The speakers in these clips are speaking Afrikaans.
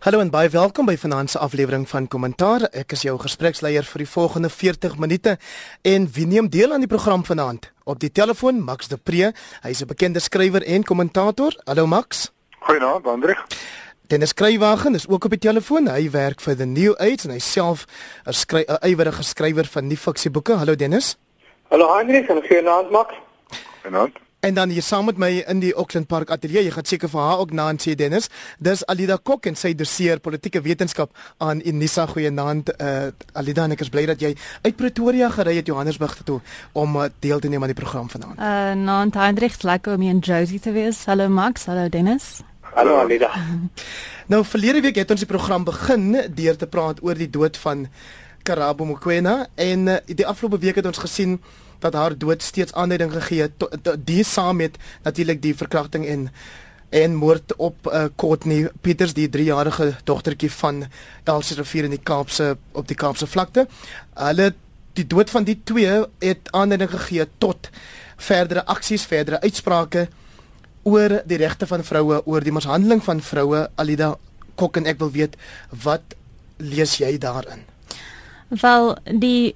Hallo en baie welkom by vanaand se aflewering van Kommentaar. Ek is jou gespreksleier vir die volgende 40 minute en wie neem deel aan die program vanaand? Op die telefoon Max de Pre. Hy is 'n bekende skrywer en kommentator. Hallo Max. Goeienaand, Andrej. Dennis Kruiwagen is ook op die telefoon. Hy werk vir The New Age en hy self 'n skry 'n ywerige skrywer van nuwe fiksieboeke. Hallo Dennis. Hallo Andrej, en goeienaand Max. Goeienaand. En dan hier saam met my in die Auckland Park Ateljee, jy gaan seker vir haar ook na en sê Dennis. Dis Alida Kok en sy doseer politieke wetenskap aan Unisa Goeienaand. Uh Alida, ek is bly dat jy uit Pretoria gery het Johannesburg toe om uh, deel te neem aan die program vanaand. Uh naand Hendrik, lekker om in Josie te wees. Hallo Max, hallo Dennis. Hallo Alida. Nou verlede week het ons die program begin deur te praat oor die dood van Karabo Mokoena en uh, die afgelope week het ons gesien dat haar dood steeds aanleiding gegee het die saam met natuurlik die verkrachting en en moord op uh, Courtney Peters die 3-jarige dogtertjie van Elsie Rivier in die Kaapse op die Kaapse vlakte. Hulle die dood van die twee het aanleiding gegee tot verdere aksies, verdere uitsprake oor die regte van vroue, oor die mishandeling van vroue. Alida Kok en ek wil weet wat lees jy daarin? Wel die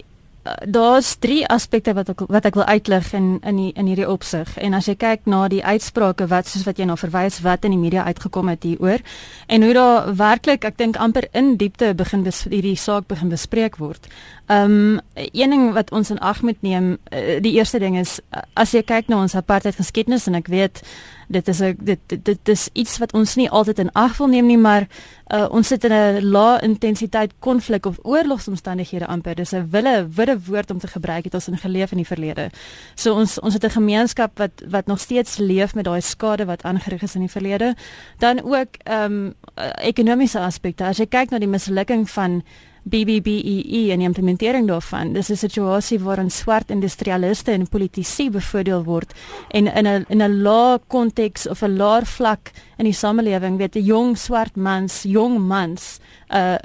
daar's drie aspekte wat ek wat ek wil uitlig in in die, in hierdie opsig. En as jy kyk na die uitsprake wat soos wat jy nou verwys wat in die media uitgekom het hieroor en hoe daar werklik ek dink amper in diepte begin hierdie saak begin bespreek word. Ehm um, een ding wat ons in ag moet neem, uh, die eerste ding is as jy kyk na ons apartheid geskiedenis en ek weet dit is 'n dit, dit dit is iets wat ons nie altyd in ag wil neem nie, maar uh, ons sit in 'n lae intensiteit konflik of oorlogsomstandighede amper. Dis 'n wille wille woord om te gebruik het ons in geleef in die verlede. So ons ons het 'n gemeenskap wat wat nog steeds leef met daai skade wat aangerig is in die verlede. Dan ook ehm um, ekonomiese aspekte. As jy kyk na die mislukking van BBBEE en die implementering daarvan. Dis 'n situasie waarin swart industrialiste en politici bevoordeel word en in 'n in 'n lae konteks of 'n laer vlak in die samelewing, weet 'n jong swart mans, jong mans uh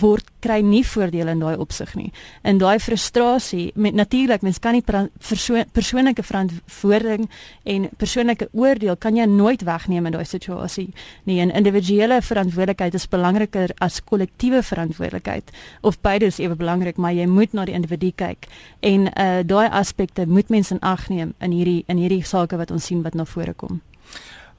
word kry nie voordele in daai opsig nie. In daai frustrasie met natuurlik mens kan nie perso persoonlike verantwoording en persoonlike oordeel kan jy nooit wegneem in daai situasie nie. 'n Individuele verantwoordelikheid is belangriker as kollektiewe verantwoordelikheid of beide is ewe belangrik, maar jy moet na die individu kyk en uh daai aspekte moet mens in ag neem in hierdie in hierdie sake wat ons sien wat na vore kom.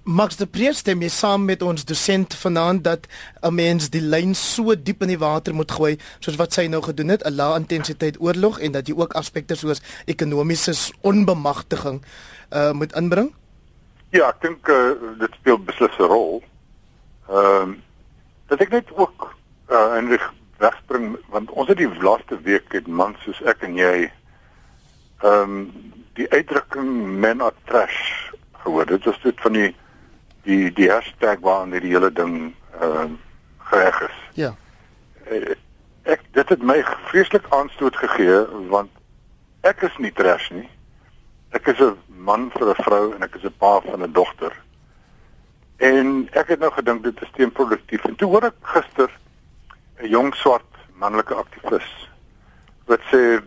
Max de Preez stem mee saam met ons dosent vanaand dat 'n mens die lyn so diep in die water moet gooi soos wat sy nou gedoen het, 'n lae intensiteit oorlog en dat jy ook aspekte soos ekonomiese onbemagtiging uh moet inbring? Ja, ek dink uh, dit speel beslis 'n rol. Ehm uh, dat ek net ook uh in wegspring want ons het die laaste week het mans soos ek en jy ehm um, die uitdrukking men are trash gehoor. Dit is dit van die die die hashtag waaraan die hele ding ehm uh, gereg is. Ja. Uh, ek dit het my vreeslik aanstoot gegee want ek is nie trash nie. Ek is 'n man vir 'n vrou en ek is 'n pa van 'n dogter. En ek het nou gedink dit is teenproduktief. En toe hoor ek gister 'n jong swart manlike aktivis wat sê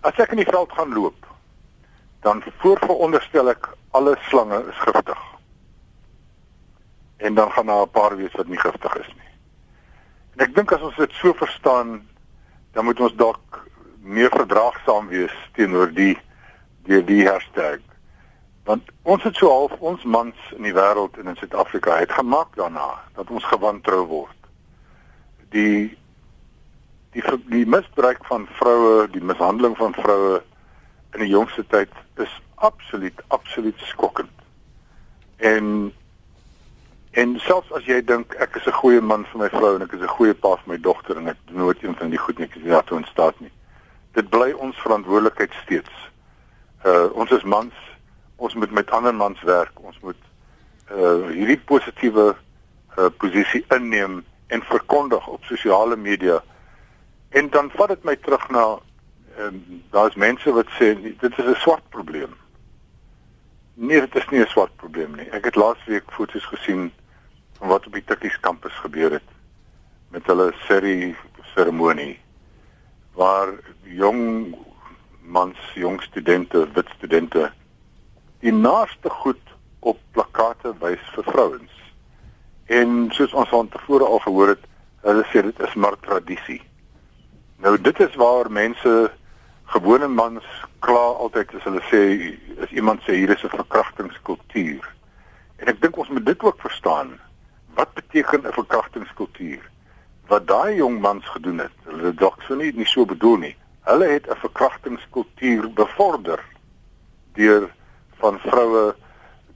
as ek in die veld gaan loop dan voorveronderstel ek alle slange is giftig en dan gaan daar 'n paar wees wat nie giftig is nie. En ek dink as ons dit so verstaan, dan moet ons dalk meer verdraagsaam wees teenoor die die die hashtag. Want ons het so half ons mans in die wêreld en in Suid-Afrika het gemaak daarna dat ons gewantrou word. Die die die misbruik van vroue, die mishandeling van vroue in die jongste tyd is absoluut absoluut skokkend. En En selfs as jy dink ek is 'n goeie man vir my vrou en ek is 'n goeie pa vir my dogter en ek doen nooit een van die goed netjies daartoe in staat nie. Dit bly ons verantwoordelikheid steeds. Uh ons is mans, ons moet met ander mans werk. Ons moet uh hierdie positiewe uh posisie inneem en verkondig op sosiale media. En dan vat dit my terug na ehm um, daar's mense wat sê dit is 'n swart probleem. Nee, dit is nie 'n swart probleem nie. Ek het laasweek foto's gesien van wat op die Tikkies kampus gebeur het met hulle serie seremonie waar jong mans, jong studente, wit studente die naaste goed op plakate wys vir vrouens. En soos ons van tevore al gehoor het, hulle sê dit is maar tradisie. Nou dit is waar mense gewone mans kla altyd as hulle sê as iemand sê hier is 'n verkrachtingskultuur. En ek dink ons moet dit ook verstaan. Wat beteken 'n verkrachtingskultuur? Wat daai jong mans gedoen het, hulle dalk so nie nie so bedoel nie. Hulle het 'n verkrachtingskultuur bevorder deur van vroue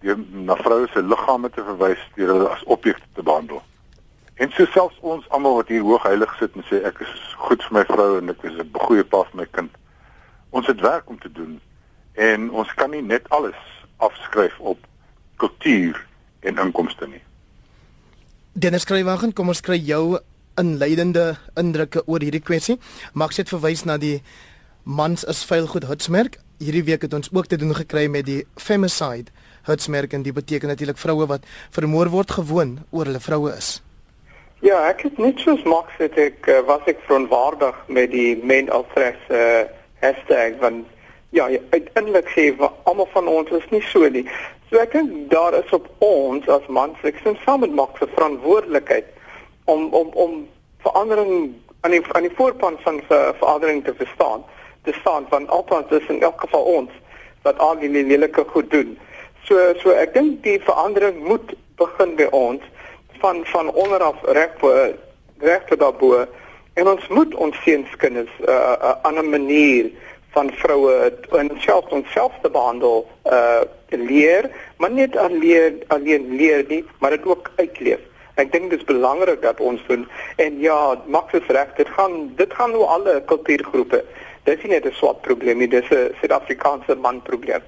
deur na vroue se liggame te verwys deur hulle as objekte te behandel. En so selfs ons almal wat hier hoog heilig sit en sê ek is goed vir my vrou en ek is 'n goeie pa vir my kind. Ons het werk om te doen en ons kan nie net alles afskryf op kultuur en inkomste nie. Dennis Kruiwagen, kom ons kry jou inleidende indrukke oor hierdie kwessie. Max het verwys na die mans is vuil goed hitsmerk. Hierdie week het ons ook te doen gekry met die femicide hitsmerk en dit beteken natuurlik vroue wat vermoor word gewoon oor hulle vroue is. Ja, ek het net soos Max het ek uh, was ek verontwaardig met die men altres uh, hashtag van ja, uiteindelik sê almal van ons is nie so nie. So ek dink daar is op ons as mans, ek sien saam met Max se verantwoordelikheid om om om verandering aan die aan die voorpunt van ver, verandering te verstaan. Te staan van althans is in elk geval ons wat al die lelike goed doen. So so ek dink die verandering moet begin by ons van van onderaf reg reg tot daarbo en ons moet ons seunskinders 'n uh, uh, ander manier van vroue en selfs onsself te behandel uh leer, maar net alleen alleen leer nie, maar dit ook uitleef. Ek dink dit is belangrik dat ons doen en ja, Max is reg, dit gaan dit gaan oor alle kultuurgroepe. Dit is nie 'n swart probleem nie, dis 'n Suid-Afrikaanse man probleem.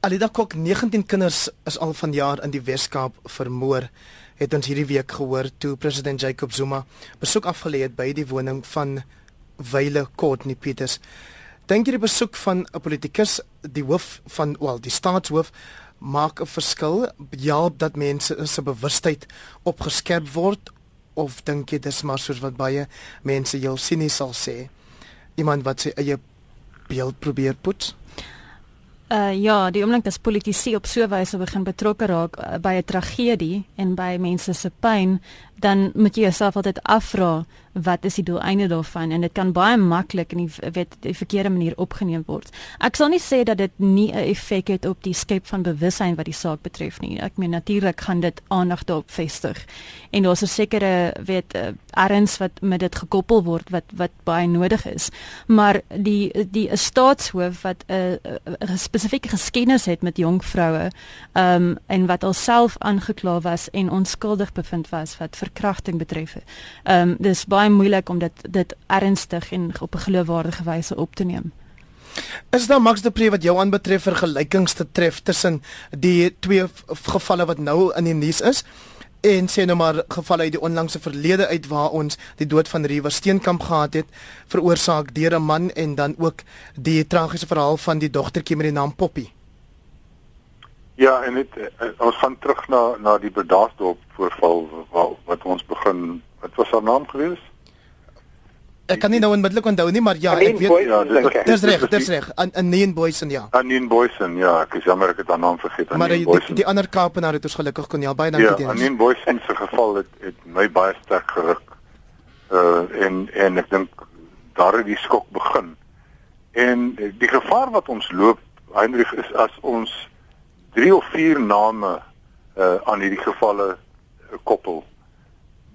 Alida Kok 19 kinders is al vanjaar in die Weskaap vermoor het ons hierdie week gehoor toe president Jacob Zuma besoek afgelê het by die woning van Wyle Courtney Peters. Dink jy die besoek van 'n politikus, die hoof van wel, die staatshoof maak 'n verskil? Help dat mense se bewustheid opgeskerp word of dink jy dis maar soos wat baie mense heel sinies sal sê? Iemand wat sy eie beeld probeer poets? Uh ja, die oomblik as politici op so 'n wyse begin betrokke raak uh, by 'n tragedie en by mense se pyn, dan moet jy jouself altyd afvra wat is die doeleinde daarvan en dit kan baie maklik in die wet die verkeerde manier opgeneem word. Ek sal nie sê dat dit nie 'n effek het op die skep van bewussyn wat die saak betref nie. Ek meen natuurlik gaan dit aandag daarop vestig. En daar's 'n sekere weet uh, erns wat met dit gekoppel word wat wat baie nodig is. Maar die die 'n staatshoof wat 'n uh, spesifieke geskiedenis het met jong vroue, ehm um, en wat alself aangekla was en onskuldig bevind was wat vir verkrachting betref. Ehm um, dis baie moeilik om dit dit ernstig en op 'n geloofwaardige wyse op te neem. Is daar Max de Pre wat jou aanbetref vergelykings te tref tussen die twee gevalle wat nou in die nuus is? en sê nou maar gevalle uit die onlangse verlede uit waar ons die dood van River Steenkamp gehad het veroorsaak deur 'n man en dan ook die tragiese verhaal van die dogtertjie met die naam Poppy. Ja, en dit uh, ons gaan terug na na die Bedaasdorp voorval wat, wat ons begin. Wat was haar naam gewees? Ek kan nie nou onmiddellik onthou nie, maar ja, ek weet ja, dis reg, dis reg. Anneen Boysen ja. Anneen Boysen, ja, ek is jammer ek het haar naam vergeet. Anneen Boysen. Die, die ander Kaapenaar het ons gelukkig kon ja, baie dankie. Ja, Anneen Boysen se geval het het my baie sterk geruk. Uh en en ek dink daar het die skok begin. En die gevaar wat ons loop, Heinrich, is as ons 3 of 4 name uh aan hierdie gevalle uh, koppel.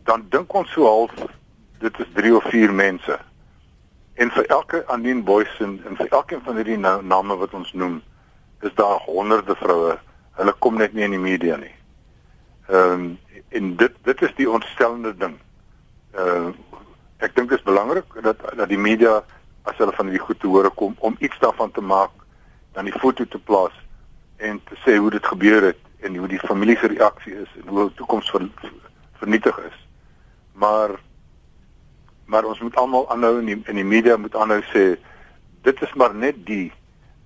Dan dink ons so half dit is 3 of 4 mense. En vir elke Anine Boysen en vir elkeen van hierdie nou, name wat ons noem is daar honderde vroue. Hulle kom net nie in die media nie. Ehm um, en dit dit is die ontstellende ding. Uh ek dink dit is belangrik dat dat die media as hulle van hierdie goed te hore kom om iets daarvan te maak dan die foto te plaas en te sê hoe dit gebeur het en hoe die familie se reaksie is en hoe die toekoms ver, vernietig is. Maar maar ons moet almal aanhou in die, in die media moet aanhou sê dit is maar net die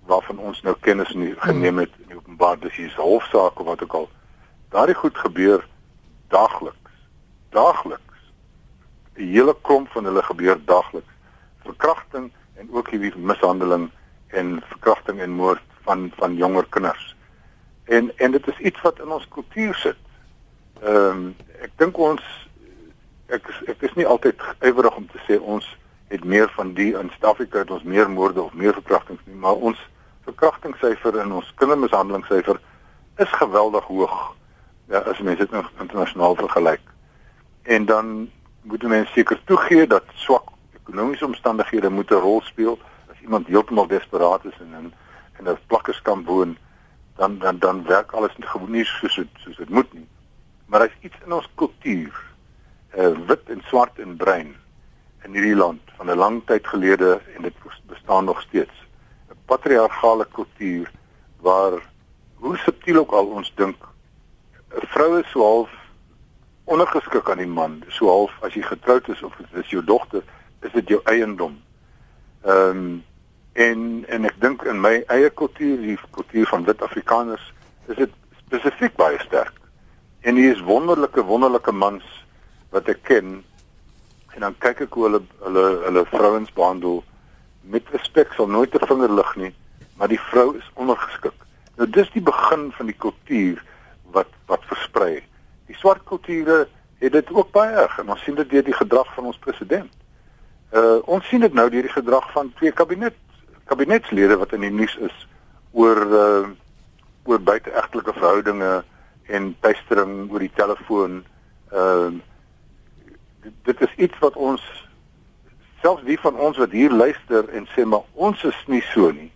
waarvan ons nou kennis nie geneem het in die openbaar dis hier hofsaak of wat ook al. Daardie goed gebeur daagliks. Daagliks. 'n Hele klomp van hulle gebeur daagliks. Verkrachting en ook hierdie mishandeling en verkrachting en moord van van jonger kinders. En en dit is iets wat in ons kultuur sit. Ehm um, ek dink ons ek ek is nie altyd ywerig om te sê ons het meer van die in Suid-Afrika het ons meer moorde of meer verkrachtings nie, maar ons verkrachtingssyfer en ons kindermishandelingssyfer is geweldig hoog. Ja, as mense dit internasionaal vergelyk. En dan moet mense seker toegee dat swak ekonomiese omstandighede moet 'n rol speel. As iemand heeltemal desperaat is en in in 'n plakkerskamp woon, dan dan dan werk alles nie gewoon nie soos soos dit moet nie maar daar's iets in ons kultuur, uh wit en swart en bruin in hierdie land van 'n lang tyd gelede en dit bestaan nog steeds. 'n Patriargale kultuur waar hoe subtiel ook al ons dink 'n vrou is so half ondergeskik aan die man, so half as jy getroud is of dit is jou dogter, is dit jou eiendom. Ehm um, en en ek dink in my eie kultuur, die kultuur van wit Afrikaners, is dit spesifiek baie sterk. En hier is wonderlike wonderlike mans wat ek ken. En dan kyk ek hoe hulle hulle hulle vrouens behandel. Met respek sal nooit 'n vinger lig nie maar die vrou is ondergeskik. Nou dis die begin van die kultuur wat wat versprei. Die swart kulture het dit ook baie erg en ons sien dit deur die gedrag van ons president. Uh ons sien dit nou deur die gedrag van twee kabinet kabinetslede wat in die nuus is oor uh oor buiteegtelike verhoudinge en pestering oor die telefoon. Ehm uh, dit, is iets wat ons selfs die van ons wat hier luister en sê maar ons is nie so nie.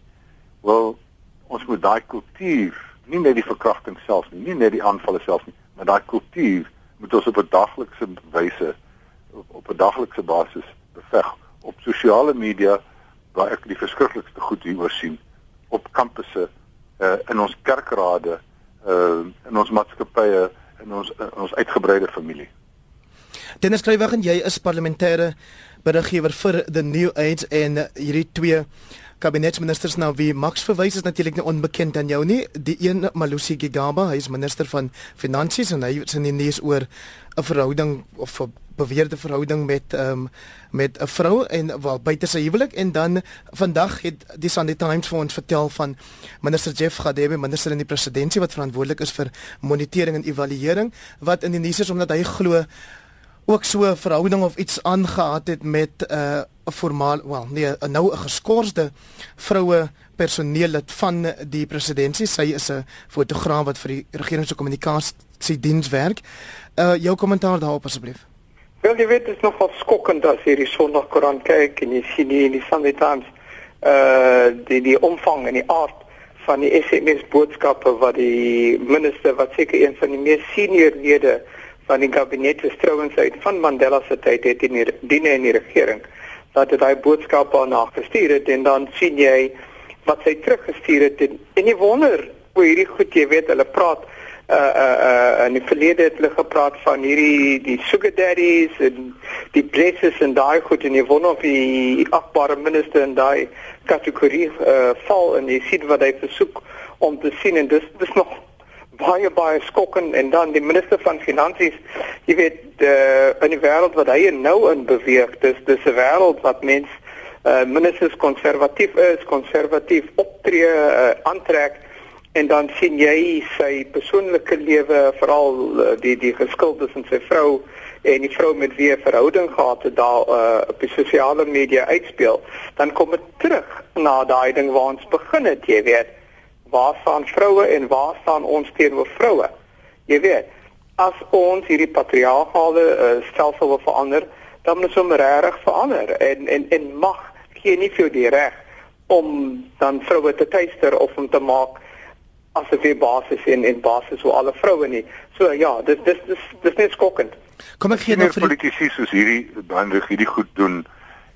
Wel ons moet daai kultuur, nie net die verkrachting self nie, nie net die aanvalle self nie, maar daai kultuur moet ons op 'n daglikse wyse op, op 'n daglikse basis beveg op sosiale media waar ek die verskriklikste goed hieroor sien op kampusse uh, in ons kerkrade uh in ons maatskappye en ons uh, ons uitgebreide familie. Dennis Kruiwagen, jy is parlementêre beriggewers vir the New Age en hierdie twee kabinetsministers nou wie Max verwys is natuurlik nie onbekend aan jou nie. Die een Malusi Gigaba, hy is minister van finansies en hy sê nie nees oor 'n verhouding of 'n beweerde verhouding met ehm um, met 'n vrou en wel buite sy huwelik en dan vandag het die Sunday Times vir ons vertel van minister Jeff Gadebe, minister in die presidentskap wat verantwoordelik is vir monitering en evaluering wat in die nuus is omdat hy glo ook so 'n verhouding of iets aangehaat het met 'n uh, 'n formaal wel nee nou 'n geskorste vroue personeellid van die presidentskap. Sy is 'n fotograaf wat vir die regering se kommunikasie diens werk. Uh jou kommentaar daarop asseblief. Wel, jy weet, dit is nogal skokkend as jy die Sondagkoerant kyk en jy sien hier in die Sunday Times uh die die omvang en die aard van die SMS boodskappe wat die minister wat seker een van die mees senior lede van die kabinet verstrouens uit van Mandela se tyd het in die diene in die regering. Dat hy daai boodskap aan haar gestuur het en dan sien jy wat sy teruggestuur het en, en jy wonder hoe hierdie goed jy weet hulle praat uh uh uh in die verlede het hulle gepraat van hierdie die sugar daddies en die blesses en daai goed en jy wonder of die akbare minister in daai kategorie uh val en jy sien wat hy versoek om te sien en dis dis nog baie baie skokkend. En dan die minister van finansies jy weet uh, in die wêreld wat hy nou in beweeg dis dis 'n wêreld wat mens uh, ministers konservatief is konservatief optree uh, aantrek. En dan sien jy sy persoonlike lewe veral die die geskil tussen sy vrou en die vrou met wie hy verhouding gehad het daar uh, op die sosiale media uitspeel. Dan kom dit terug na daai ding waar ons begin het jy weet waar staan vroue en waar staan ons teenoor vroue? Jy weet, as ons hierdie patriargale uh, stelsel wil verander, dan moet ons regtig verander en en en mag gee nie vir die reg om dan vroue te tuister of om te maak as 'n basis en en basis vir alle vroue nie. So ja, dis dis dis dis net skokkend. Kom ek gee nou vir politici soos hierdie dan hierdie goed doen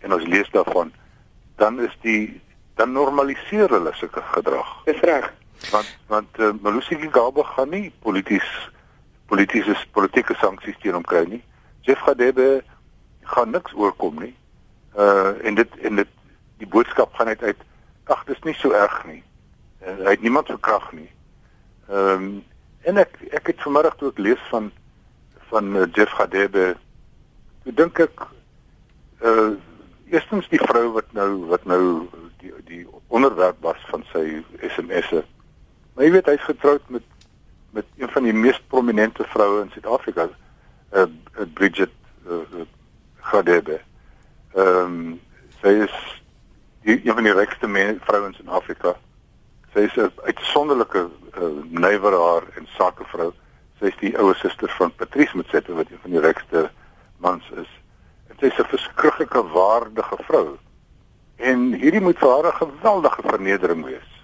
en ons lees daarvan, dan is die dan normaliseer hulle sulke gedrag. Dis reg. Want want uh, Malusi Gigaba gaan nie polities politieke politieke sanksies teen hom kry nie. Jeff Gadebe gaan niks oorkom nie. Uh en dit en dit die boodskap gaan uit uit ag dis nie so erg nie. Uh, hy het niemand verkrag nie. Ehm um, en ek ek het vanmiddag toe ek lees van van uh, Jeff Gadebe dink ek uh eerstens die vrou wat nou wat nou die die onderwerp was van sy SMS'e. Maar jy weet hy's getroud met met een van die mees prominente vroue in Suid-Afrika, uh, Bridget uh, Gadebe. Ehm um, sy is die, een van die rykste vrouens in Afrika. Sy is 'n uitsonderlike uh, nywerhaar en sakevrou. Sy is die ouer suster van Patrice Motsepe wat een van die rykste mans is. En sy is 'n verskriklike waardige vrou. En hierdie moet vir haar 'n geweldige vernedering wees.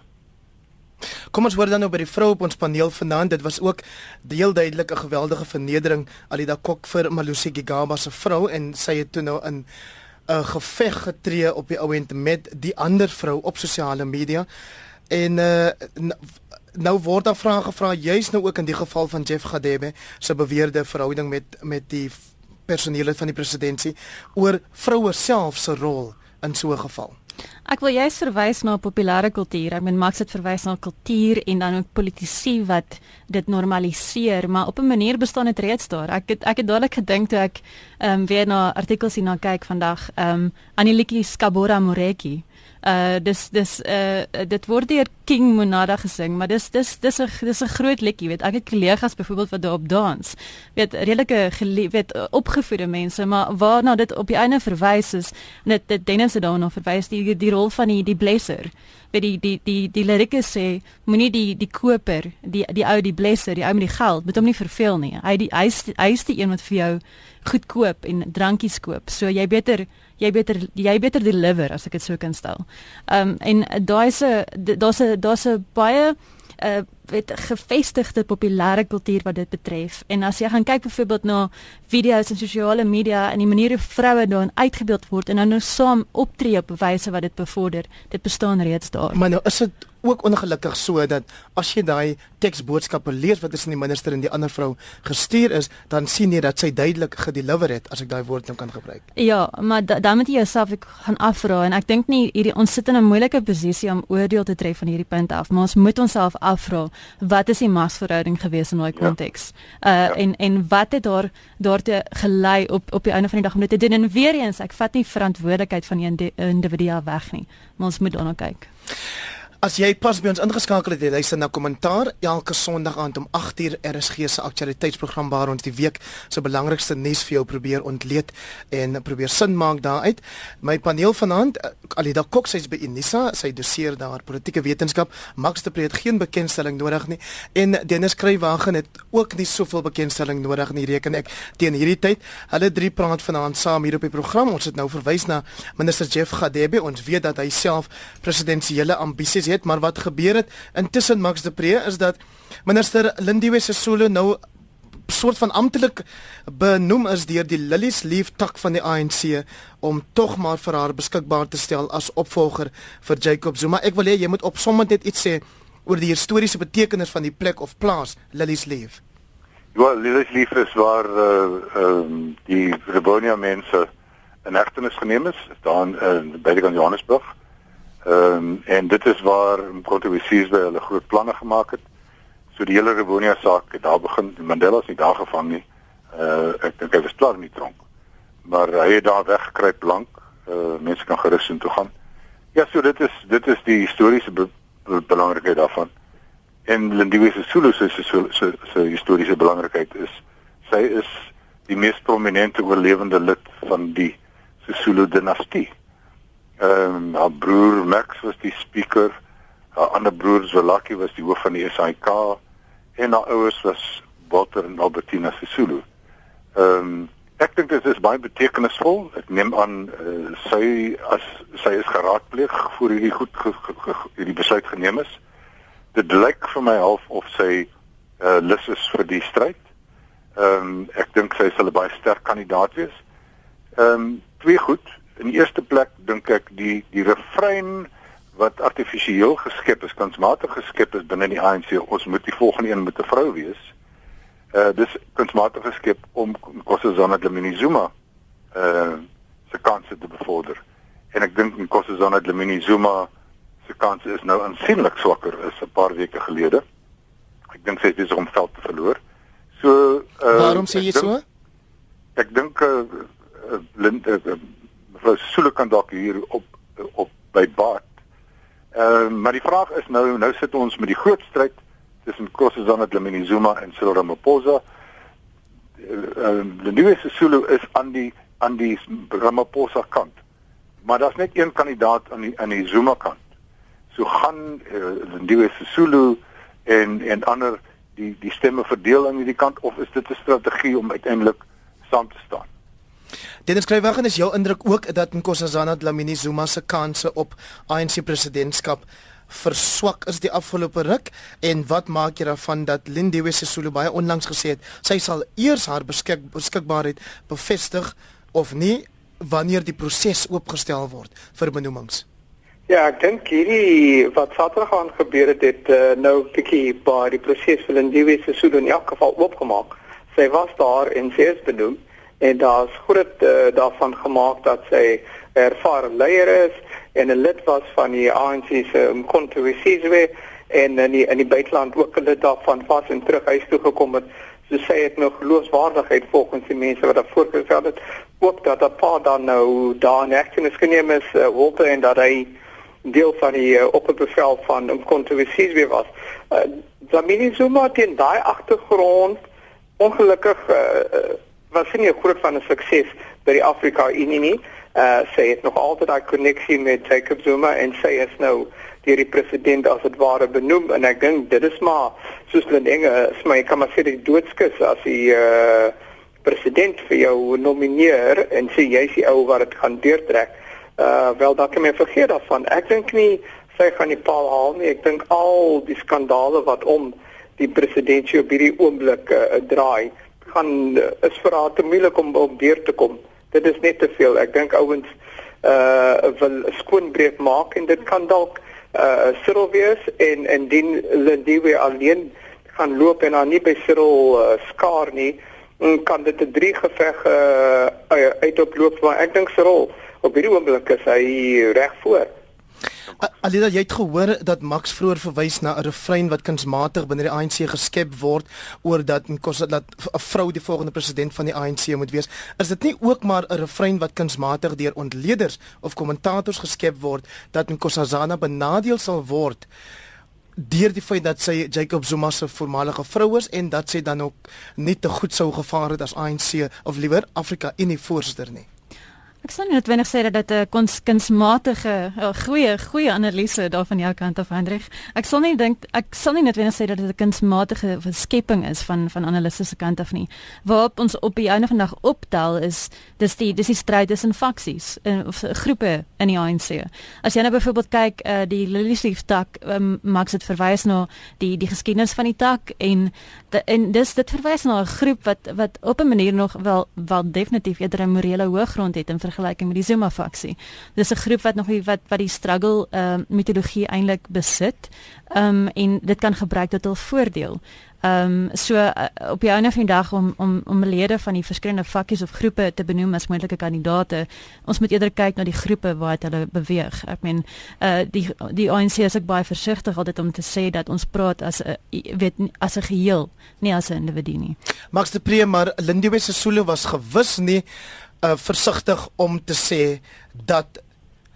Kom ons hoor dan nou by die vrou op ons paneel vanaand. Dit was ook deel duidelik 'n geweldige vernedering Alida Kok vir Malusi Gigaba se vrou en sy het toe nou in 'n geveg getree op die ouend met die ander vrou op sosiale media. En uh nou word daar vrae gevra juis nou ook in die geval van Jeff Gadebe se beweerde verhouding met met die personeel van die presidentskap oor vroue self se rol in so 'n geval. Ek wil juist verwys na populêre kultuur. Ek meen Max het verwys na kultuur en dan ook politici wat dit normaliseer, maar op 'n manier bestaan dit reeds daar. Ek het ek het dadelik gedink toe ek ehm um, weer na artikels hierna kyk vandag, ehm um, Aniliki Skabora Moreki uh dis dis uh dit word deur King Monada gesing, maar dis dis dis 'n dis 'n groot liedjie, weet ek het kollegas byvoorbeeld wat daarop dans. Weet redelike weet opgevoede mense, maar waarna dit op die einde verwys is, net dit Dennis het daarna verwys die die rol van die die blesser. Weet die die die die lirieke sê moenie die die koper, die die ou die blesser, die ou met die geld, moet hom nie verveel nie. Hy die hy is hy is die een wat vir jou goed koop en drankies koop. So jy beter jy beter jy beter deliver as ek dit so kan stel. Ehm um, en daai se daar's 'n daar's 'n baie uh weet gevestigde populêre kultuur wat dit betref. En as jy gaan kyk byvoorbeeld na video's en sosiale media en die manier hoe vroue daarin uitgebeeld word en dan nou saam optree op wyse wat dit bevorder, dit bestaan reeds daar. Maar nou is dit ook ongelukkig so dat as jy daai teksboodskappe lees wat tussen die minister en die ander vrou gestuur is, dan sien jy dat sy duidelik gedeliver het as ek daai woord nou kan gebruik. Ja, maar da, dan moet jy jouself gaan afvra en ek dink nie hierdie ons sit in 'n moeilike posisie om oordeel te tref van hierdie punt af, maar ons moet onsself afvra wat is die magsverhouding gewees in daai konteks? Ja. Uh ja. en en wat het daar daartoe gelei op op die einde van die dag om dit te doen en weer eens ek vat nie verantwoordelikheid van die individu weg nie, maar ons moet daarna kyk. As jy pas by ons ingeskakel het, jy luister na kommentaar elke Sondag aand om 8uur RSG se aktualiteitsprogram waar ons die week se belangrikste nuus vir jou probeer ontleed en probeer sin maak daaruit. My paneel vanaand, eh, Alida Kok, sy's by Unisa, sy doseer daar politieke wetenskap. Max de Pre het geen bekendstelling nodig nie en Dennis Kruiwagen het ook nie soveel bekendstelling nodig nie, reken ek teen hierdie tyd. Hulle drie praat vanaand saam hier op die program. Ons het nou verwys na minister Jeff Gadebe. Ons weet dat hy self presidensiële ambisies het, maar wat gebeur het intussen Max de Pre is dat minister Lindiwe Sisulu nou soort van amptelik benoem is deur die Lilies Leaf tak van die ANC om tog maar vir haar beskikbaar te stel as opvolger vir Jacob Zuma. Ek wil hê jy moet opsommend net iets sê oor die historiese betekenis van die plek of plaas Lilies Leaf. Ja, Lilies Leaf is waar uh ehm um, die Rebonia mense in hegtenis geneem is, staan in by die Johannesburg. Ehm um, en dit is waar kontroversies by hulle groot planne gemaak het. So die hele Rebonia saak het daar begin. Mandela is nie daar gevang nie. Uh ek dink hy was klaar in die tronk. Maar hy het daar weggekruip lank. Uh mense kan gerus in toe gaan. Ja, so dit is dit is die historiese be be belangrikheid daarvan. En Lindiwe se Zulu se se se historiese belangrikheid is sy is die mees prominente oorlewende lid van die Sisulu dinastie. Ehm haar broer Max was die speaker. Haar ander broer Zwelaki was die hoof van die SAIK en haar ouers was Walter en Albertina Sisulu. Ehm um, ek dink dit is baie betekenisvol. Ek neem aan uh, sy as sy is geraadpleeg voor hierdie goed hierdie besluit geneem is. Dit lyk vir my half of sy uh, lus is vir die stryd. Ehm um, ek dink sy sal 'n baie sterk kandidaat wees. Ehm um, twee goed in die eerste plek dink ek die die refrein wat artifisieel geskep is, kunsmatig geskep is binne die ANC, ons moet die volgende een met 'n vrou wees. Uh dis kunsmatig geskep om Nkosazana Dlamini Zuma uh se kanse te bevorder. En ek dink Nkosazana Dlamini Zuma se kanse is nou aansienlik swakker as 'n paar weke gelede. Ek dink sy is besig om veld te verloor. So uh Waarom sê jy so? Ek dink uh, uh, Lind, uh, mevrou Soele kan dalk hier op op by baat. Ehm uh, maar die vraag is nou nou sit ons met die groot stryd tussen Nkosazana Dlamini Zuma en Cyril Ramaphosa. Uh, die nuwe Sesulu is aan die aan die Ramaphosa kant. Maar daar's net een kandidaat aan die aan die Zuma kant. So gaan uh, die nuwe Sesulu en en ander die die stemme verdeel aan hierdie kant of is dit 'n strategie om uiteindelik saam te staan? Dennis Kruiwagen is jou indruk ook dat Nkosazana Dlamini Zuma se kansse op ANC presidentskap verswak is die afgelope ruk en wat maak jy daarvan dat Lindiwe Sisulu baie onlangs gesê het sy sal eers haar beskik, beskikbaarheid bevestig of nie wanneer die proses oopgestel word vir benoemings? Ja, ek dink hierdie wat Saterdag aan gebeur het het uh, nou bietjie by die proses vir Lindiwe Sisulu in elk geval oopgemaak. Sy was daar en sy is benoem en daar's groot uh, daarvan gemaak dat sy ervare leier is en 'n lid was van die ANC se Mkhonto Wesizwe en in die in die buiteland ook 'n lid daarvan was en terug huis toe gekom het. So sy het nog geloofwaardigheid volgens die mense wat daar voorgestel het. Ook dat 'n paar dan nou daar in hegtenis geneem is, uh, Walter en dat hy deel van die uh, opperbevel van om kontroversies weer was. Uh, Dlamini Zuma teen daai agtergrond ongelukkig uh, was nie 'n groot van 'n sukses by die Afrika Unie nie. Uh sy het nog altyd daai koneksie met Jacob Zuma en sy is nou deur die president as dit ware benoem en ek dink dit is maar soos hulle dinge, smy kan maar sê die doodskus as die uh president vir jou nomineer en sê jy's die ou wat dit gaan deurtrek uh wel dan kan men vergeet daarvan. Ek dink nie sy gaan die paal haal nie. Ek dink al die skandale wat om die presidentsie op hierdie oomblik uh, draai, gaan uh, is vir haar te moeilik om op deur te kom. Dit is net te veel. Ek dink ouens uh wil skoonbreek maak en dit kan dalk uh Cyril wees en en dien Lindiwe alleen gaan loop en dan nie by Cyril uh, skaar nie kan dit 'n drie geveg uh, uitoploop maar ek dink Cyril op hierdie oomblik is hy reg voor. Alida jy het gehoor dat Max vroeër verwys na 'n refrein wat kunsmatig binne die ANC geskep word oor dat Nkosi dat 'n vrou die volgende president van die ANC moet wees. Is dit nie ook maar 'n refrein wat kunsmatig deur ontleeders of kommentators geskep word dat Nkosazana benadeel sal word deur die feit dat sy Jacob Zuma se voormalige vrou is en dat sy dan ook nie te goed sou gevaar het as ANC of liewer Afrika Unie voorsitter nie? Ek sal nie noodwendig sê dat dit 'n kunsmatige goeie goeie analise daar van jou kant af Hendrik. Ek sal nie dink ek sal nie noodwendig sê dat dit 'n kunsmatige skepping is van van analiste se kant af nie. Waarop ons op die einde van dag optel is dis die dis die stryd tussen faksies en of groepe in die ANC. As jy nou byvoorbeeld kyk uh, die Liliesleaf tak um, maak dit verwys na die die geskiedenis van die tak en en dis dit verwys na 'n groep wat wat op 'n manier nog wel wel definitief eerder 'n morele hoëgrond het in vergelyking met die Zuma faksie. Dis 'n groep wat nog wat wat die struggle ehm uh, mitologie eintlik besit. Ehm um, en dit kan gebruik tot hul voordeel. Ehm um, so uh, op die einde van die dag om om om lede van die verskillende vakkies of groepe te benoem as moontlike kandidaate. Ons moet eerder kyk na die groepe waar hulle beweeg. Ek meen uh die die ANC is ook baie versigtig altyd om te sê dat ons praat as 'n weet as 'n geheel, nie as 'n individu nie. Max de Pre maar Lindiwe Sisulu was gewis nie uh, versigtig om te sê dat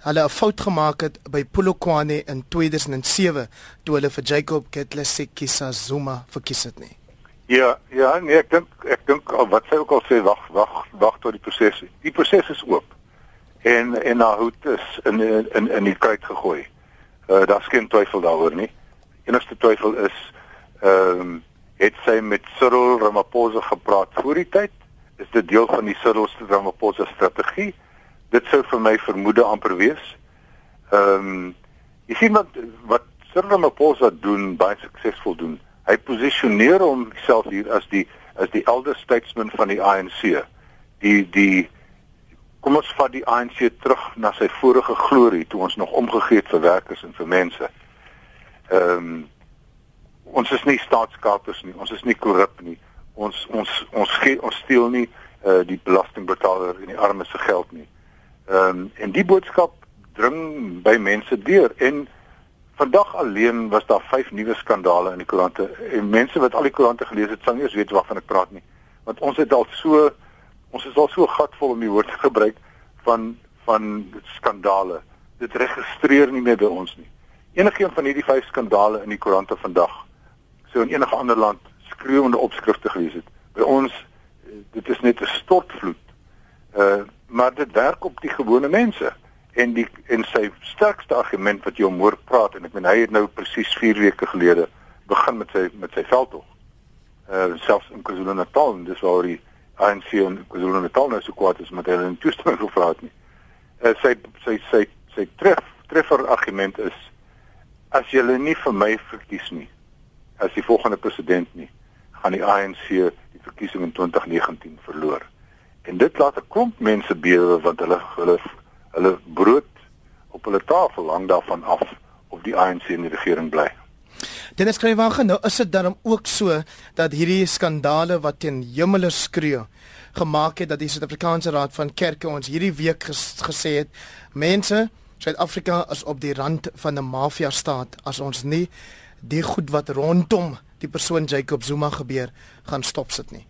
hulle 'n fout gemaak het by Polokwane in 2007 toe hulle vir Jacob Ketleseki Zuma verkies het nie. Ja, ja, nee, ek dink ek dink wat sy ook al sê wag wag wag tot die proses. Die proses is oop. En en na hoed is in in in die kruit gegooi. Uh daar's geen twyfel daaroor nie. Enigste twyfel is ehm um, het sy met Cyril Ramaphosa gepraat voor die tyd is dit deel van die Cyril Ramaphosa strategie. Vir my vermoede amper wees. Ehm um, jy sien wat wat Cyril Ramaphosa doen baie suksesvol doen. Hy posisioneer homself hier as die as die elder statesman van die ANC. Die die kom ons vat die ANC terug na sy vorige glorie toe ons nog omgegee het vir werkers en vir mense. Ehm um, ons is nie staatskapers nie, ons is nie korrup nie ons ons ons gee ons steel nie uh, die belastingbetaler en die armes se geld nie. Ehm um, en die boodskap dring by mense deur en vandag alleen was daar vyf nuwe skandale in die koerante en mense wat al die koerante gelees het sal nie eens weet waarvan ek praat nie want ons het al so ons is al so gatvol om die woord te gebruik van van skandale dit registreer nie meer by ons nie enige een van hierdie vyf skandale in die koerante vandag so in enige ander land skreeuende opskrifte gelees het. By ons dit is net 'n stortvloed. Uh maar dit werk op die gewone mense en die en sy sterkste argument wat jy hom hoor praat en ek meen hy het nou presies 4 weke gelede begin met sy met sy veldtog. Uh selfs in KwaZulu-Natal en dis waar die ANC in KwaZulu-Natal nou so kwaad is met hulle in toestemming gevra het nie. Uh sy sy sy sy tref treffer argument is as jy nie vir my verkies nie as die volgende president nie gaan die ANC die verkiesing in 2019 verloor. En dit laat 'n klomp mense bewe want hulle hulle hulle brood op hulle tafel hang daarvan af of die ANC in die regering bly. Dennis Skrywagen, nou is dit dan ook so dat hierdie skandale wat teen hemele skree gemaak het dat die Suid-Afrikaanse Raad van Kerke ons hierdie week ges gesê het mense Suid-Afrika is op die rand van 'n mafia staat as ons nie die goed wat rondom die persoon Jacob Zuma gebeur gaan stop sit nie.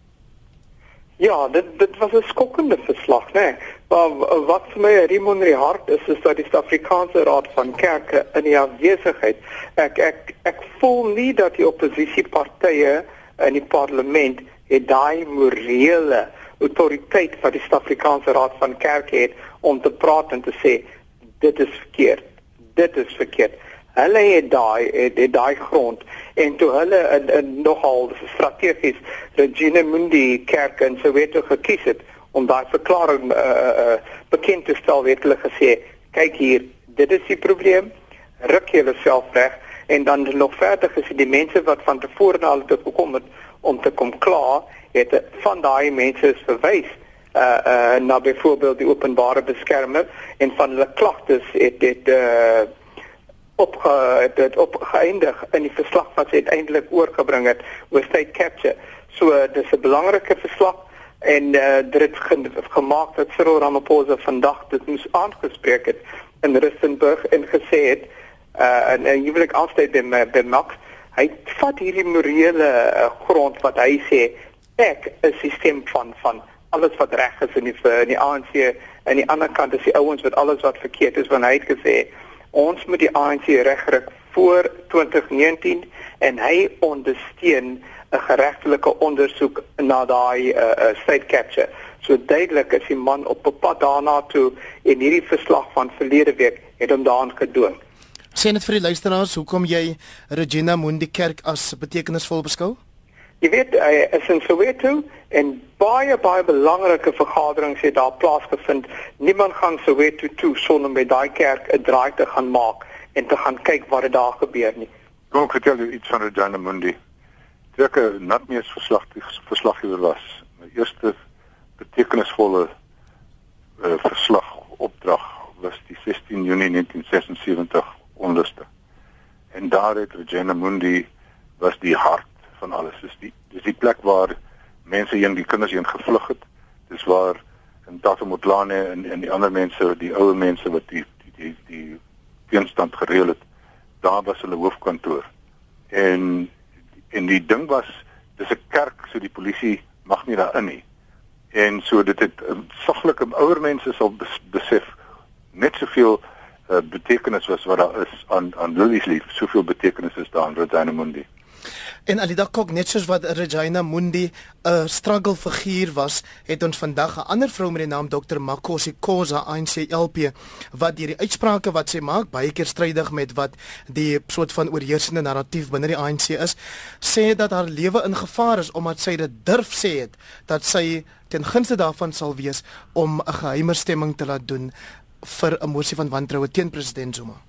Ja, dit dit was 'n skokkende verslag, né? Nee. Maar wat vir my Raymond in die hart is is dat die Suid-Afrikaanse Raad van Kerke in die afwesigheid ek ek ek voel nie dat die oppositiepartye in die parlement het daai morele autoriteit wat die Suid-Afrikaanse Raad van Kerke het om te praat en te sê dit is verkeerd. Dit is verkeerd. Hulle het daai het, het daai grond en toe hulle in, in nogal strategies Regina Mundi kerk in Soweto gekies het om daai verklaring uh, uh, bekend te stel, het hulle gesê, kyk hier, dit is die probleem. Ruk jouself reg en dan nog verder gesê die mense wat van tevore na hulle toe gekom het om te kom klaar, het van daai mense is verwys uh uh na byvoorbeeld die openbare beskermer en van hulle klagtes het dit uh op dit opgeëindig in die verslag wat sy uiteindelik oorgebring het oor state capture. So dis 'n belangrike verslag en uh dit het ge gemaak dat Cyril Ramaphosa vandag dit moes aangespreek het in Rustenburg en gesê het uh en, en ek aanstel by by Max hy vat hierdie morele uh, grond wat hy sê ek 'n stelsel van van alles wat reg is in die in die ANC en die ander kant is die ouens wat alles wat verkeerd is want hy het gesê ons moet die ANC regryk voor 2019 en hy ondersteun 'n geregtelike ondersoek na daai uh, uh, state capture. So duidelik is die man op pad daarna toe en hierdie verslag van verlede week het hom daaraan gedoen. Sien dit vir die luisteraars, hoekom jy Regina Mundi kerk as betekenisvol beskou? Jy weet, hy is in Soweto en baie baie belangrike vergaderings het daar plaasgevind. Niemand gaan Soweto toe sonder met daai kerk 'n draai te gaan maak en te gaan kyk wat daar gebeur nie. Kom ek vertel jou iets van Regina Mundi. Dit 'n natmees verslag verslaggewer was. My eerste betekenisvolle uh, verslag opdrag was die 16 Junie 1976 onluste. En daar het Regina Mundi was die hart van alles. Dis die dis die plek waar mense heen die kinders heen gevlug het. Dis waar in Tatemotlane en en die ander mense, die ou mense wat die die die, die teenstand gereël het, daar was hulle hoofkantoor. En en die ding was dis 'n kerk, so die polisie mag nie daarin nie. En so dit het um, saglike ouer mense sal besef net soveel uh, betekenis was wat daar is aan aan Lilies lief, soveel betekenis is daar aan Rodine Mundi. En Alida Kok net soos wat Regina Mundi 'n struggle figuur was, het ons vandag 'n ander vrou met die naam Dr Makosi Khoza INCLP wat deur die uitsprake wat sy maak baie keer strydig met wat die soort van oorheersende narratief binne die ANC is, sê dat haar lewe in gevaar is omdat sy dit durf sê het dat sy ten gunste daarvan sal wees om 'n geheime stemming te laat doen vir 'n mosie van wantroue teen president Zuma.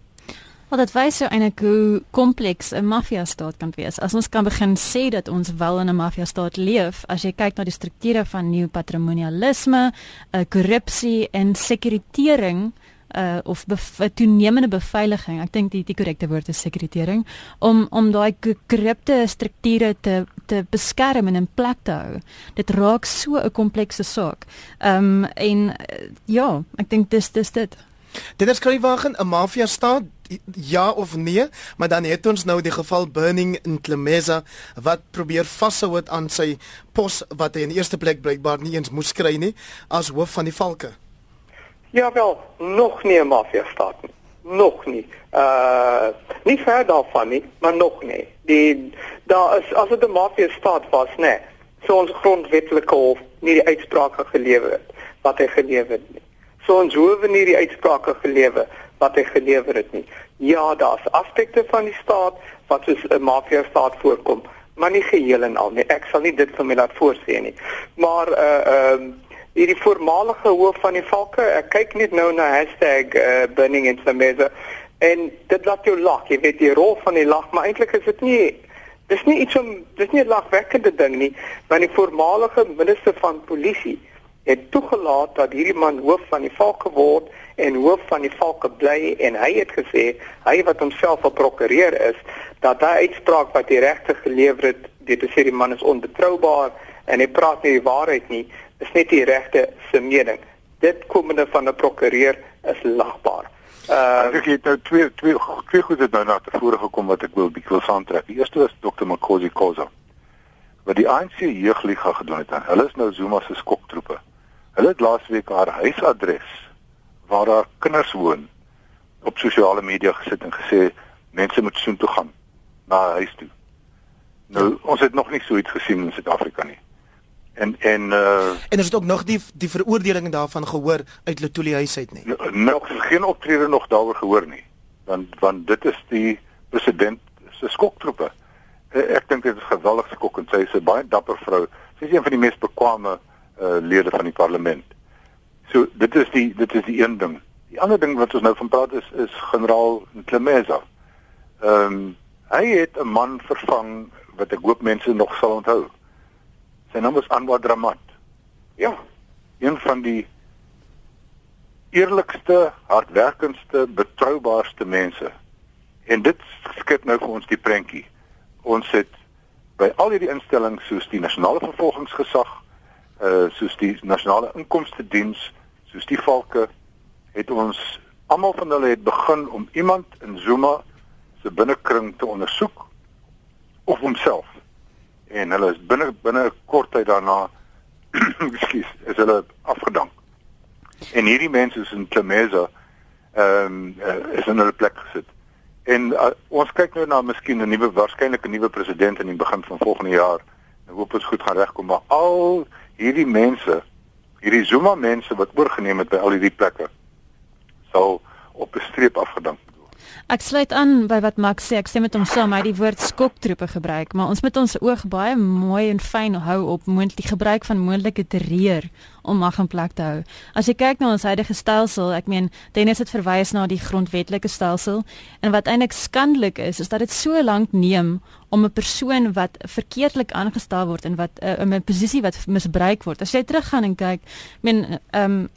Wat dit wys so eintlik hoe kompleks 'n maffia staat kan wees. As ons kan begin sê dat ons wel in 'n maffia staat leef, as jy kyk na die strukture van nuwe patrimonialisme, uh, korrupsie en sekuritering uh of be toenemende beveiliging. Ek dink die die korrekte woord is sekuritering om om daai korrupte strukture te te beskerm en in plek te hou. Dit raak so 'n komplekse saak. Um en ja, ek dink dis dis dit. Dit is Kruiwagen 'n mafia staat ja of nee, maar dan het ons nou die geval Burning in Klemesa wat probeer vashou het aan sy pos wat hy in eerste plek blykbaar nie eens moes kry nie as hoof van die valke. Ja wel, nog nie 'n mafia staat nie. nog nie. Uh nie ver daarvan nie, maar nog nie. Die daar is as dit 'n mafia staat was, nê. Nee, so ons grondwetlike hof nie die uitsprake gelewer het wat hy gelewer het nie. So ons hoewe nie die uitsprake gelewer wat hy gelewer het nie. Ja, daar's aspekte van die staat wat soos 'n mafia staat voorkom, maar nie geheel en al nie. Ek sal nie dit vir my laat voorsê nie. Maar uh ehm uh, hierdie voormalige hoof van die valke, ek kyk net nou na hashtag uh, #burning in Sameza en dit laat jou lag. Jy weet die rol van die lag, maar eintlik is dit nie dis nie iets om dis nie 'n lagwekkende ding nie, want die voormalige minister van polisie het toegelaat dat hierdie man hoof van die valke word en hoof van die valke bly en hy het gesê hy wat homself 'n prokureur is dat daai uitspraak wat die regter gelewer het dit sê die man is onbetroubaar en hy praat nie die waarheid nie is net die regte se mening dit komende van 'n prokureur is lagbaar Uh, ek het nou twee twee twee goed het nou na tevore gekom wat ek wil bietjie wil saamtrek. Die eerste is Dr. Makosi Khoza. Wat die ANC jeugliga gedoen het. Hulle is nou Zuma se skoktroepe. Hulle het laasweek haar huisadres waar daar kinders woon op sosiale media gesit en gesê mense moet soheen toe gaan na huis toe. Nou ons het nog nie so iets gesien in Suid-Afrika nie. En en uh en is dit ook nog die die veroordeling daarvan gehoor uit Letoile huis uit nie. Nog geen optrede nog daaroor gehoor nie. Want want dit is die president se skoktroepe. Uh, ek dink dit is geweldig skok en sy is 'n baie dapper vrou. Sy is een van die mees bekwame uh lede van die parlement. So dit is die dit is die een ding. Die ander ding wat ons nou van praat is is generaal Klemeza. Ehm um, hy het 'n man vervang wat ek hoop mense nog sal onthou. Sy naam was Anwar Dramat. Ja, een van die eerlikste, hardwerkendste, betroubaarste mense. En dit skep nou vir ons die prentjie. Ons het by al hierdie instellings soos die nasionale vervolgingsgesag, uh soos die nasionale inkomste diens, soos die valke het ons almal van hulle het begin om iemand in Zuma se binnekring te ondersoek of homself. En hulle is binne binne 'n kort tyd daarna ekskuus is hulle afgedank. En hierdie mense is in Klemeza ehm um, uh, is in hulle plek gesit. En uh, ons kyk nou na miskien 'n nuwe waarskynlik 'n nuwe president in die begin van volgende jaar. En hoop ons goed gaan regkom maar al hierdie mense hierdie Zuma mense wat oorgeneem het by al hierdie plekke sal op 'n streep afgedank Ek sluit aan by wat Max sê. Ek sê met hom saam, hy die woord skoktroepe gebruik, maar ons moet ons oog baie mooi en fyn hou op moontlik gebruik van moontlike terreur om mag in plek te hou. As jy kyk na ons huidige stelsel, ek meen Dennis het verwys na die grondwetlike stelsel en wat eintlik skandelik is, is dat dit so lank neem om 'n persoon wat verkeerdelik aangestel word en wat uh, in 'n posisie wat misbruik word. As jy teruggaan en kyk, ek meen ehm um,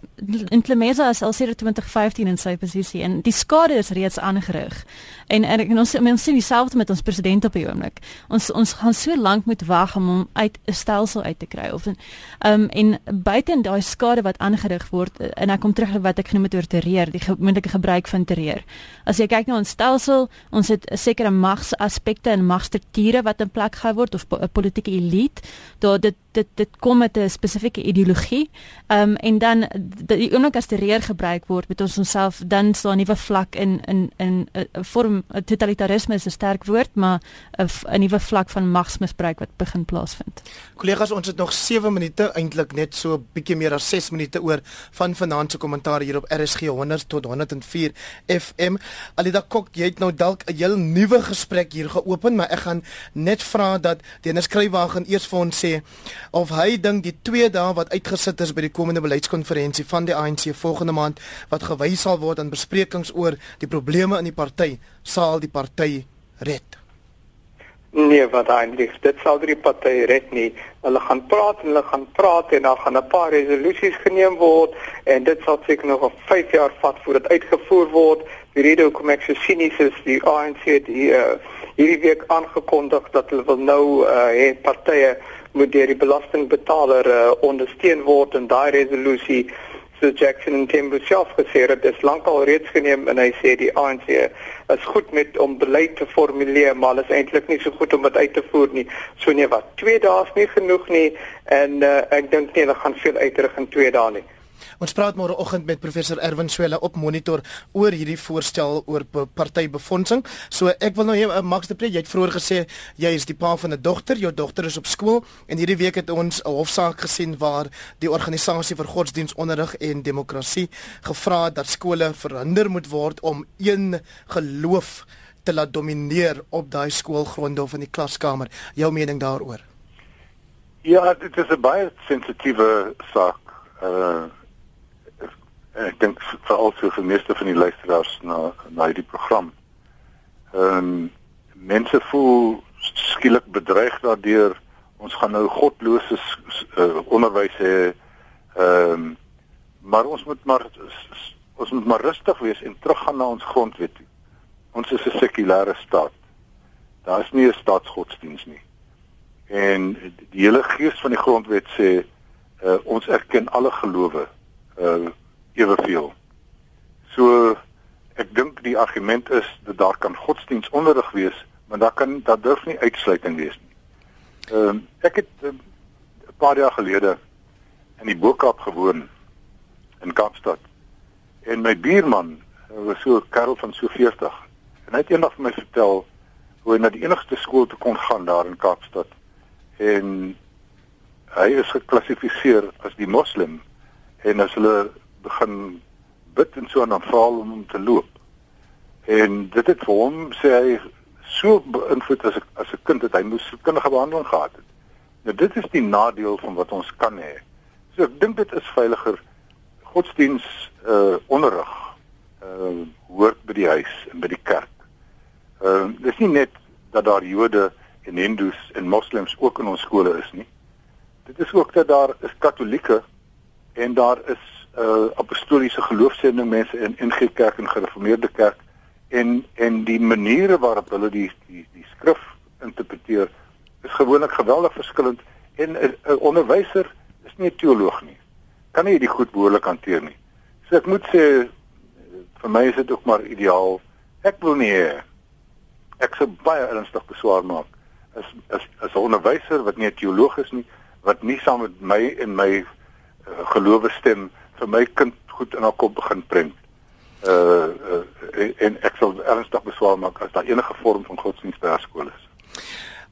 Implemesa is al sedert 2015 in sy posisie en die skade is reeds aangerig. En en, en ons ons sien dieselfde met ons president op die oomblik. Ons ons gaan so lank moet wag om hom uit 'n stelsel uit te kry of ehm um, en buite daai skade wat aangerig word eh, en ek kom terug wat ek genoem het oor terreur, die moontlike gebruik van terreur. As jy kyk na ons stelsel, ons het 'n sekere magsaspekte en magstrukture wat in plek gehou word of 'n politieke elite, daar dit dit dit kom met 'n spesifieke ideologie. Ehm um, en dan die oomblik as terreur gebruik word met ons onsself dan staan 'n nuwe vlak in in in 'n vorm totalitarisme is 'n sterk woord, maar 'n nuwe vlak van magsmisbruik wat begin plaasvind. Kollegas, ons het nog 7 minute eintlik net so 'n bietjie meer as 6 minute oor van vanaand se kommentaar hier op RSG 100 tot 104 FM. Alida Kok, jy het nou dalk 'n heel nuwe gesprek hier geopen, maar ek gaan net vra dat Dennis Kruiwagen eers vir ons sê of hy dink die 2 dae wat uitgesit is by die komende beleidskonferensie van die ANC volgende maand wat gewys sal word aan besprekings oor die probleme in die party, sal die party red. Nee, wat eintlik dit sal drie partye red nie. Hulle gaan praat en hulle gaan praat en dan gaan 'n paar resolusies geneem word en dit sal seker nog 'n 5 jaar vat voordat uitgevoer word. Die rede hoekom ek so sinies is, die ANC het hier uh, hierdie week aangekondig dat hulle wil nou uh, hê partye moet deur die belastingbetaler uh, ondersteun word en daai resolusie so Jackson en Tembo self gesê het dit is lankal reeds geneem en hy sê die ANC is goed met om beleid te formuleer maar is eintlik nie so goed om dit uit te voer nie. So nee wat, 2 dae is nie genoeg nie en uh, ek dink nie hulle gaan veel uitrig in 2 dae nie. Ons praat môre oggend met professor Erwin Swela op monitor oor hierdie voorstel oor partybefondsing. So ek wil nou hier uh, Max de Pre, jy het vroeër gesê jy is die pa van 'n dogter, jou dogter is op skool en hierdie week het ons 'n hofsaak gesien waar die organisasie vir godsdienstonderrig en demokrasie gevra het dat skole verhinder moet word om een geloof te laat domineer op daai skoolgronde of in die klaskamer. Jou mening daaroor? Ja, dit is 'n baie sensitiewe saak. Uh ek dink veral vir die meeste van die luisteraars na na hierdie program. Ehm um, mense voel skielik bedreig daardeur ons gaan nou godlose uh, onderwys hê. Ehm um, maar ons moet maar ons moet maar rustig wees en teruggaan na ons grondwet. Ons is 'n sekulêre staat. Daar is nie 'n staatsgodsdiens nie. En die hele gees van die grondwet sê uh, ons erken alle gelowe uh eweveel. So ek dink die argument is dat daar kan godsdienstonderrig wees, maar daar kan daar durf nie uitsluiting wees nie. Ehm uh, ek het 'n uh, paar jaar gelede in die Boekap gewoon in Kaapstad. En my buurman was so 'n kerel van so 40 en hy het eendag vir my vertel hoe hy na die enigste skool toe kon gaan daar in Kaapstad en hy is geklassifiseer as die moslim en as hulle begin bid en so aan aanvaal om hom te loop. En dit het vir hom sê hy so beïnvloed as as 'n kind dat hy moes kindige behandeling gehad het. Nou dit is die nadeel van wat ons kan hê. So ek dink dit is veiliger godsdiens uh onderrig uh hoort by die huis en by die kerk. Uh dis nie net dat daar Jode en Hindus en Moslems ook in ons skole is nie. Dit is ook dat daar is Katolieke en daar is uh apostoliese geloofsending mense in NG Kerk en Gereformeerde Kerk en en die maniere waarop hulle die die die skrif interpreteer is gewoonlik geweldig verskillend en 'n onderwyser is nie 'n teoloog nie. Kan nie dit goed behoorlik hanteer nie. So ek moet sê vir my is dit ook maar ideaal. Ek wil nie ek sou baie ernstig beswaar maak is is is 'n onderwyser wat nie 'n teoloog is nie, wat nie saam met my en my uh, gelowe stem vir my kind goed in haar kop begin prent. Uh, uh en ek sal ernstig beswaar maak as daar enige vorm van godsdienst by haar skool is.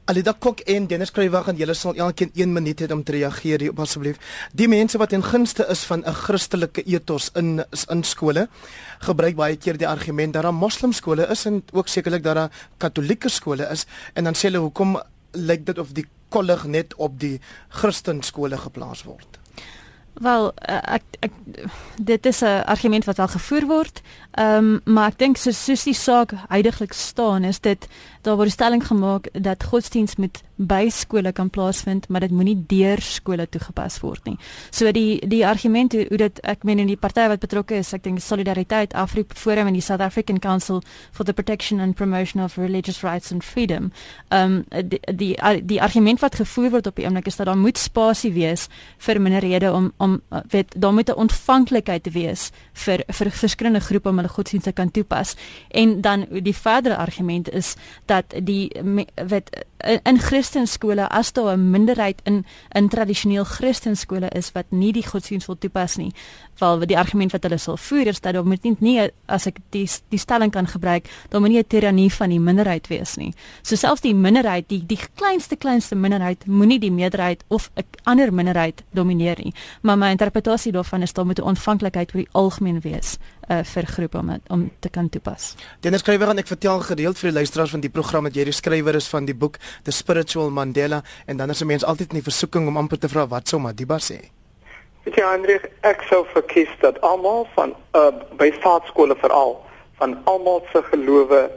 Alida Kok en Dennis Kruiwag en julle sal elkeen 1 minuut hê om te reageer hier asseblief. Die mense wat in gunste is van 'n Christelike ethos in in skole gebruik baie keer die argument dat daar moslimskole is en ook sekerlik dat daar katolieke skole is en dan sê hulle hoekom lyk dit of die kollig net op die Christenskole geplaas word. Wel uh, ek ek dit is 'n argument wat al gevoer word. Ehm um, maar ek dink so soos die saak heidaglik staan is dit daar word die stelling gemaak dat godsdienst met by skole kan plaasvind, maar dit moenie deur skole toegepas word nie. So die die argument hoe, hoe dit ek meen in die party wat betrokke is, ek dink Solidariteit Afrika Forum en die South African Council for the Protection and Promotion of Religious Rights and Freedom. Ehm um, die, die die argument wat gevoer word op die oomblik is dat daar moet spasie wees vir minderhede om om weet daar moet 'n ontvanklikheid wees vir vir verskillende groepe om hulle godsdienste kan toepas. En dan die verdere argument is dat die weet in Christenskole as daar 'n minderheid in in tradisioneel Christenskole is wat nie die godsdienst wil toepas nie, wel die argument wat hulle sal voer is dat daar moet nie, nie as ek die die stelling kan gebruik, daar moet nie 'n tirannie van die minderheid wees nie. So selfs die minderheid, die die kleinste kleinste minderheid moenie die meerderheid of 'n ander minderheid domineer nie. Maar my interpretasie daarvan is daar moet 'n ontvanklikheid oor die algemeen wees uh, vir groepe om om te kan toepas. Dennis skrywer en ek vertel gereeld vir die luisteraars van die program dat jy die skrywer is van die boek The Spiritual Mandela en dan is 'n mens altyd in die versoeking om amper te vra wat sou Madiba sê. Weet jy Hendrik, ek sou verkies dat almal van uh, by staatskole veral van almal se gelowe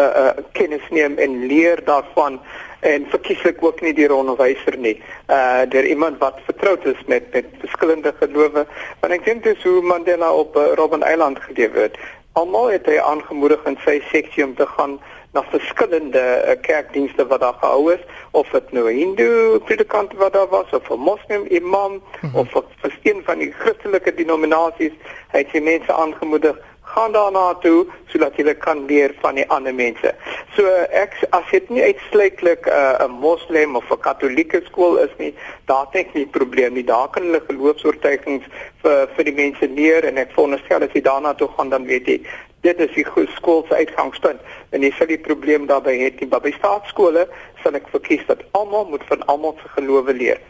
uh, uh, kennis neem en leer daarvan en verkieslik ook nie die onderwyser nie. Uh deur iemand wat vertroud is met met verskillende gelowe. Want ek dink dis hoe Mandela op uh, Robben Island geleef het. Almal het hy aangemoedig in sy seksie om te gaan na verskillende uh, kerkdienste wat daar gehou is of dit nou 'n Hindu predikant wat daar was of 'n Moslem imam mm -hmm. of 'n een van die Christelike denominasies het jy mense aangemoedig gaan daarna toe sodat jy kan leer van die ander mense. So ek as dit nie uitsluitlik uh, 'n uh, moslim of 'n katolieke skool is nie, daar het ek nie probleem nie. Daar kan hulle geloofs-oortuigings vir vir die mense leer en ek veronderstel as jy daarna toe gaan dan weet jy dit is die skool se uitgangspunt en jy sal die probleem daarbey hê nie. By staatskole sal ek verkies dat almal moet van almal se gelowe leer.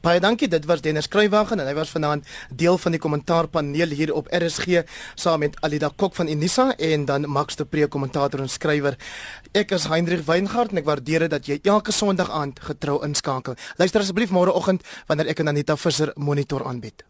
Baie dankie. Dit was Dennis Kruiwagen en hy was vanaand deel van die kommentaarpaneel hier op RSG saam met Alida Kok van Unisa en dan Max de Pre kommentator en skrywer. Ek is Hendrik Weingart en ek waardeer dit dat jy elke Sondag aand getrou inskakel. Luister asseblief môreoggend wanneer ek en Anita Visser monitor aanbied.